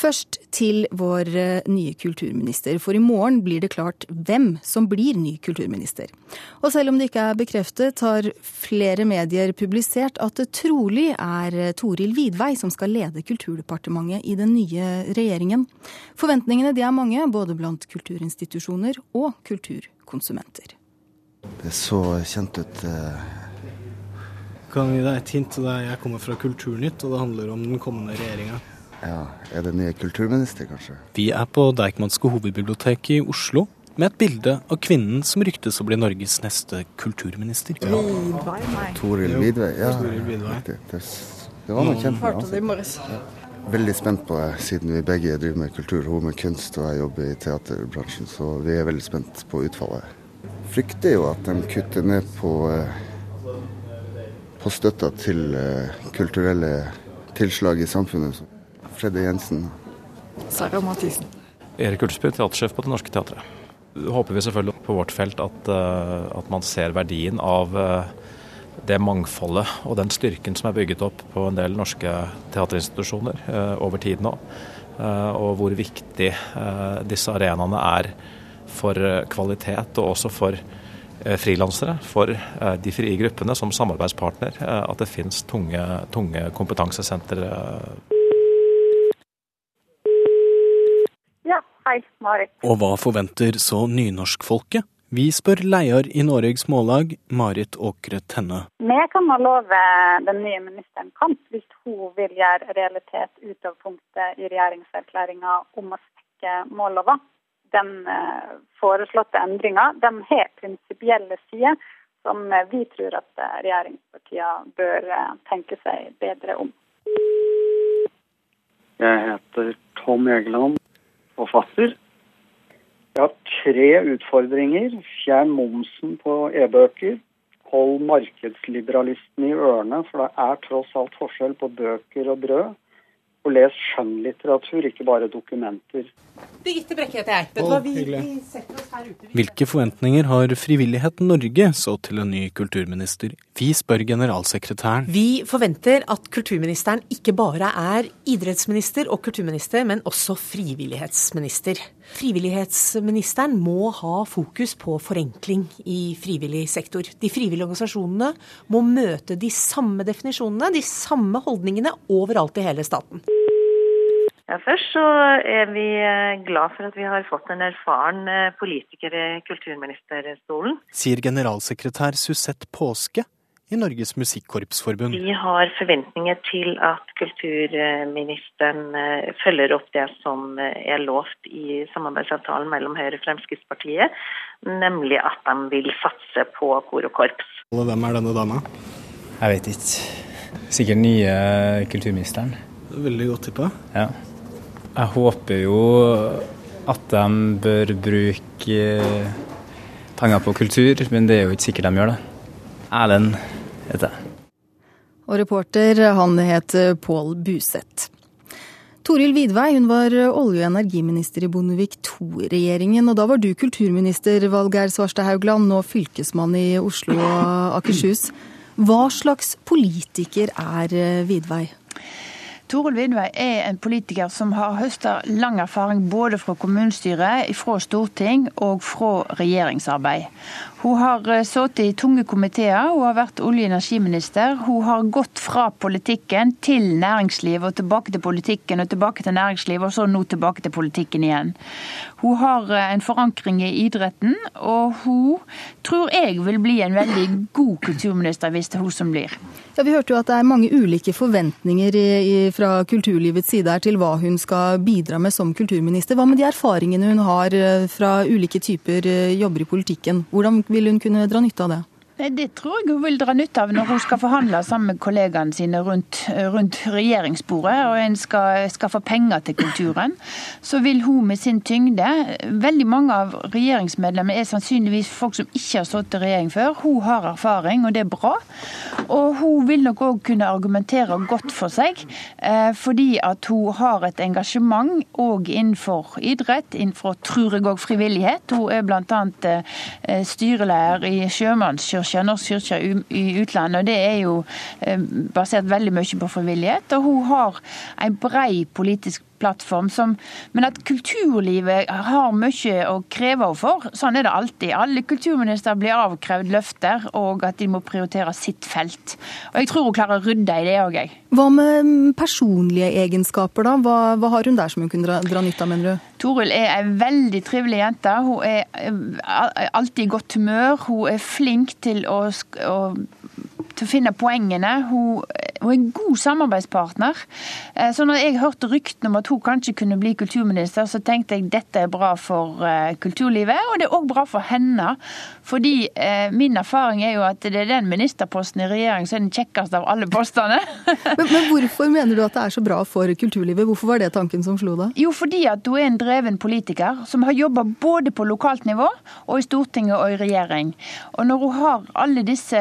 Først til vår eh, nye kulturminister, for i morgen blir det klart hvem som blir ny kulturminister. Og selv om det ikke er bekreftet, har flere medier publisert at det trolig er eh, Toril Vidvei som skal lede Kulturdepartementet i den nye regjeringen. Forventningene de er mange, både blant kulturinstitusjoner og kulturkonsumenter. Det så kjent ut. Eh kan gi deg et hint. Jeg kommer fra Kulturnytt, og det handler om den kommende regjeringa. Ja, Er det nye kulturminister, kanskje? Vi er på Deichmanske hovedbibliotek i Oslo med et bilde av kvinnen som ryktes å bli Norges neste kulturminister. Ja. Toril Vidvei. Ja, det, det, det var noe kjent med. Ja. Veldig spent på det, siden vi begge driver med kultur. Hun med kunst og jeg jobber i teaterbransjen, så vi er veldig spent på utfallet. Frykter jo at de kutter ned på eh, på støtta til uh, kulturelle tilslag i samfunnet. Freddy Jensen. Sara Mathisen. Erik Ulsby, teatersjef på Det Norske Teatret. Håper vi selvfølgelig på vårt felt at, uh, at man ser verdien av uh, det mangfoldet og den styrken som er bygget opp på en del norske teaterinstitusjoner over tid nå. og hvor viktig disse arenaene er for kvalitet og også for Eh, frilansere, for eh, de frie gruppene som samarbeidspartner, eh, at det finnes tunge, tunge kompetansesentre. Ja, hei, Marit. Og hva forventer så nynorskfolket? Vi spør leder i Norges Mållag, Marit Åkre Tenne. Vi kan nå love den nye ministeren kamp hvis hun vil gjøre realitet ut av punktet i regjeringserklæringa om å svekke mållova den eh, foreslåtte endringa har prinsipielle sider som eh, vi tror at eh, regjeringspartiene bør tenke seg bedre om. Jeg heter Tom Egeland, forfatter. Jeg har tre utfordringer. Fjern momsen på e-bøker. Hold markedsliberalistene i ørene, for det er tross alt forskjell på bøker og brød og les skjønnlitteratur, ikke bare dokumenter. Birgitte Brekke heter jeg. Vet du hva, vi, vi setter oss her ute. Hvilke forventninger har Frivilligheten Norge så til en ny kulturminister? Vi spør generalsekretæren. Vi forventer at kulturministeren ikke bare er idrettsminister og kulturminister, men også frivillighetsminister. Frivillighetsministeren må ha fokus på forenkling i frivillig sektor. De frivillige organisasjonene må møte de samme definisjonene, de samme holdningene overalt i hele staten. Ja, først så er vi eh, glad for at vi har fått en erfaren eh, politiker i kulturministerstolen. Sier generalsekretær Susette Påske i Norges Musikkorpsforbund. Vi har forventninger til at kulturministeren eh, følger opp det som eh, er lovt i samarbeidsavtalen mellom Høyre og Fremskrittspartiet, nemlig at de vil satse på kor og korps. Hvem er denne dama? Jeg vet ikke. Sikkert nye kulturministeren. Veldig godt tippa. Ja. Jeg håper jo at de bør bruke penger på kultur, men det er jo ikke sikkert de gjør det. Erlend heter jeg. Og reporter, han het Pål Buseth. Toril Vidvei hun var olje- og energiminister i Bondevik II-regjeringen. og Da var du kulturminister, Valgeir Svarstad Haugland, nå fylkesmann i Oslo og Akershus. Hva slags politiker er Vidvei? Toril Vidvei er en politiker som har høsta lang erfaring både fra kommunestyret, fra storting og fra regjeringsarbeid. Hun har eh, sittet i tunge komiteer, hun har vært olje- og energiminister. Hun har gått fra politikken til næringsliv og tilbake til politikken og tilbake til næringsliv, og så nå tilbake til politikken igjen. Hun har eh, en forankring i idretten, og hun tror jeg vil bli en veldig god kulturminister hvis det er hun som blir. Ja, Vi hørte jo at det er mange ulike forventninger i, i, fra kulturlivets side her til hva hun skal bidra med som kulturminister. Hva med de erfaringene hun har eh, fra ulike typer jobber i politikken? Hvordan vil hun kunne dra nytte av det? Det tror jeg hun vil dra nytte av når hun skal forhandle sammen med kollegaene sine rundt, rundt regjeringsbordet, og en skal skaffe penger til kulturen. Så vil hun med sin tyngde Veldig mange av regjeringsmedlemmene er sannsynligvis folk som ikke har stått i regjering før. Hun har erfaring, og det er bra. Og hun vil nok òg kunne argumentere godt for seg, eh, fordi at hun har et engasjement òg innenfor idrett, innenfor tror jeg òg frivillighet. Hun er bl.a. Eh, styreleder i Sjømannskirken engasjere Norsk kirke i utlandet. og Det er jo basert veldig mye på frivillighet. Og hun har en brei politisk plattform. Som, men at kulturlivet har mye å kreve henne for. Sånn er det alltid. Alle kulturministre blir avkrevd løfter, og at de må prioritere sitt felt. Og Jeg tror hun klarer å rydde i det òg, jeg. Hva med personlige egenskaper, da? Hva, hva, har hun der som hun kunne dra, dra nytte av, mener du? Toril er ei veldig trivelig jente. Hun er eh, alltid i godt humør. Hun er flink til å, å til å finne poengene. Hun, hun, er en god samarbeidspartner. Eh, så når jeg hørte ryktene om at hun kanskje kunne bli kulturminister, så tenkte jeg dette er bra for eh, kulturlivet, og det er òg bra for henne. Fordi eh, min erfaring er jo at det er den ministerposten i regjering som er den kjekkeste av alle postene. men, men, hvorfor mener du at det er så bra for kulturlivet? Hvorfor var det tanken som slo deg? Jo, fordi at hun er en dreven politiker som har jobba både på lokalt nivå og i Stortinget og i regjering. Og når hun har alle disse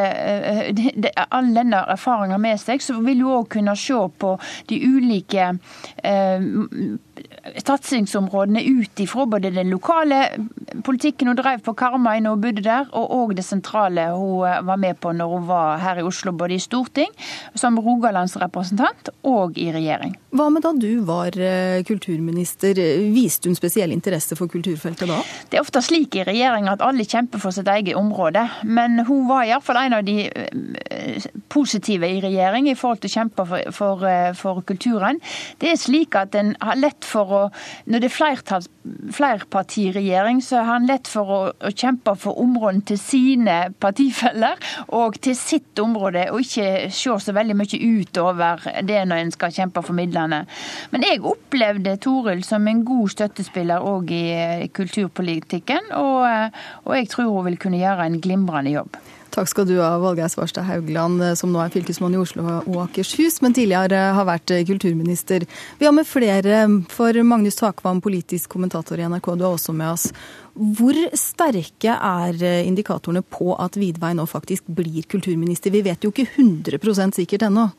all denne erfaringa med seg, så vil hun òg kunne se på de ulike eh, satsingsområdene ut ifra både den lokale politikken hun drev på Karmøy når hun bodde der, og òg det sentrale hun eh, var med på når hun var her i Oslo, både i storting, som rogalandsrepresentant og i regjering. Hva med da du var eh, kulturminister, viste hun spesiell interesse for kulturfeltet da? Det er ofte slik i regjering at alle kjemper for sitt eget område, men hun var iallfall en av de eh, positive i regjering i forhold til å kjempe for, for, for kulturen. Det er slik at en har lett for å Når det er flerpartiregjering, så har han lett for å, å, kjempe for områdene til sine partifeller og til sitt område, og ikke se så veldig mye utover det når en skal kjempe for midlene. Men jeg opplevde Toril som en god støttespiller òg i kulturpolitikken, og, og jeg tror hun vil kunne gjøre en glimrende jobb. Takk skal du ha, Valgeir Svarstad Haugland, eh, som nå er fylkesmann i Oslo og Akershus, men tidligere har vært eh, kulturminister. Vi har med flere, for Magnus Takvam, politisk kommentator i NRK, du er også med oss. Hvor sterke er eh, indikatorene på at Vidvei nå faktisk blir kulturminister? Vi vet jo ikke 100% sikkert ennå.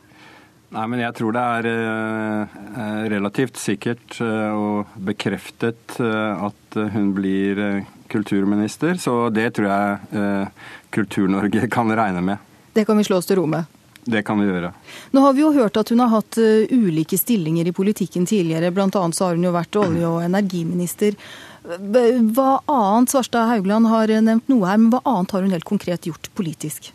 Nei, men jeg tror det er relativt sikkert og bekreftet at hun blir kulturminister, så det tror jeg eh, Kultur-Norge kan regne med. Det kan vi slå oss til ro med? Det kan vi gjøre. Nå har vi jo hørt at hun har hatt ulike stillinger i politikken tidligere. Blant annet så har hun jo vært olje- og energiminister. Hva annet, Svarstad Haugland har nevnt noe her, men hva annet har hun helt konkret gjort politisk?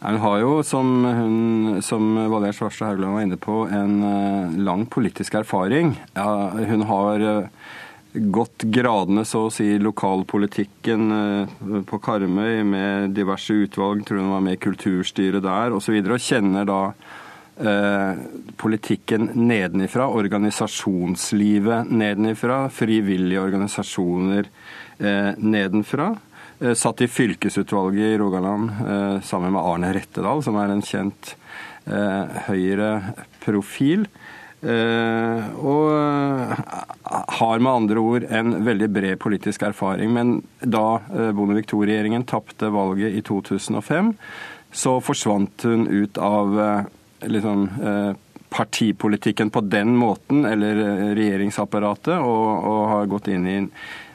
Hun har jo, som, hun, som Valgerd Svarstad Haugland var inne på, en uh, lang politisk erfaring. Ja, hun har uh, gått gradene, så å si, lokalpolitikken eh, på Karmøy med diverse utvalg, tror hun var med i kulturstyret der osv., og, og kjenner da eh, politikken nedenifra, organisasjonslivet nedenifra, frivillige organisasjoner eh, nedenfra. Eh, satt i fylkesutvalget i Rogaland eh, sammen med Arne Rettedal, som er en kjent eh, Høyre-profil. Og har med andre ord en veldig bred politisk erfaring. Men da Bondevik II-regjeringen tapte valget i 2005, så forsvant hun ut av liksom, partipolitikken på den måten, eller regjeringsapparatet, og, og har gått inn i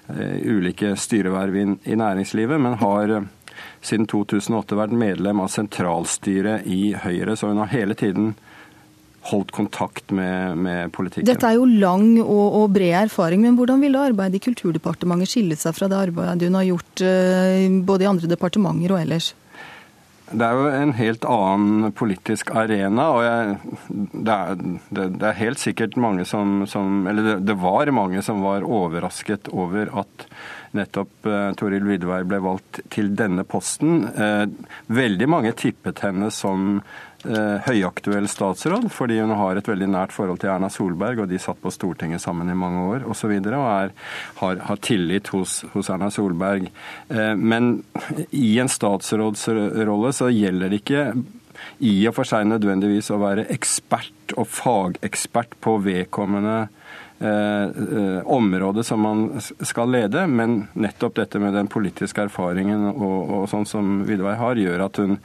ulike styreverv i, næringslivet, men har siden 2008 vært medlem av sentralstyret i Høyre. Så hun har hele tiden holdt kontakt med, med, politikken. Dette er jo lang og, og, bred erfaring, men hvordan vil arbeidet i Kulturdepartementet skille seg fra det arbeidet hun har gjort uh, både i andre departementer og ellers? Det er jo en helt annen politisk arena, og jeg, det, er, det, det, er, helt sikkert mange som, som Eller det, det, var mange som var overrasket over at nettopp eh, Toril Vidvei ble valgt til denne posten. Eh, veldig mange tippet henne som høyaktuell statsråd, fordi hun har et veldig nært forhold til Erna Solberg, og de satt på Stortinget sammen i mange år osv. Og, så og er, har, har, tillit hos, hos, Erna Solberg. Eh, men i en statsrådsrolle så gjelder det ikke i og for seg nødvendigvis å være ekspert og fagekspert på vedkommende Eh, eh, område som man skal lede, men nettopp dette med den politiske erfaringen og, og sånn som Vidvei har, gjør at hun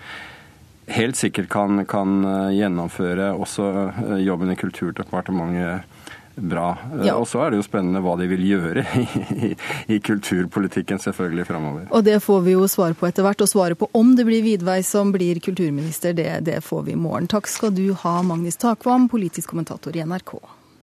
helt sikkert kan, kan eh, gjennomføre også eh, jobben i Kulturdepartementet bra. Ja. Og så er det jo spennende hva de vil gjøre i, i kulturpolitikken selvfølgelig framover. Og det får vi jo svar på etter hvert. Og svaret på om det blir Vidvei som blir kulturminister, det, det får vi i morgen. Takk skal du ha, Magnus Takvam, politisk kommentator i NRK.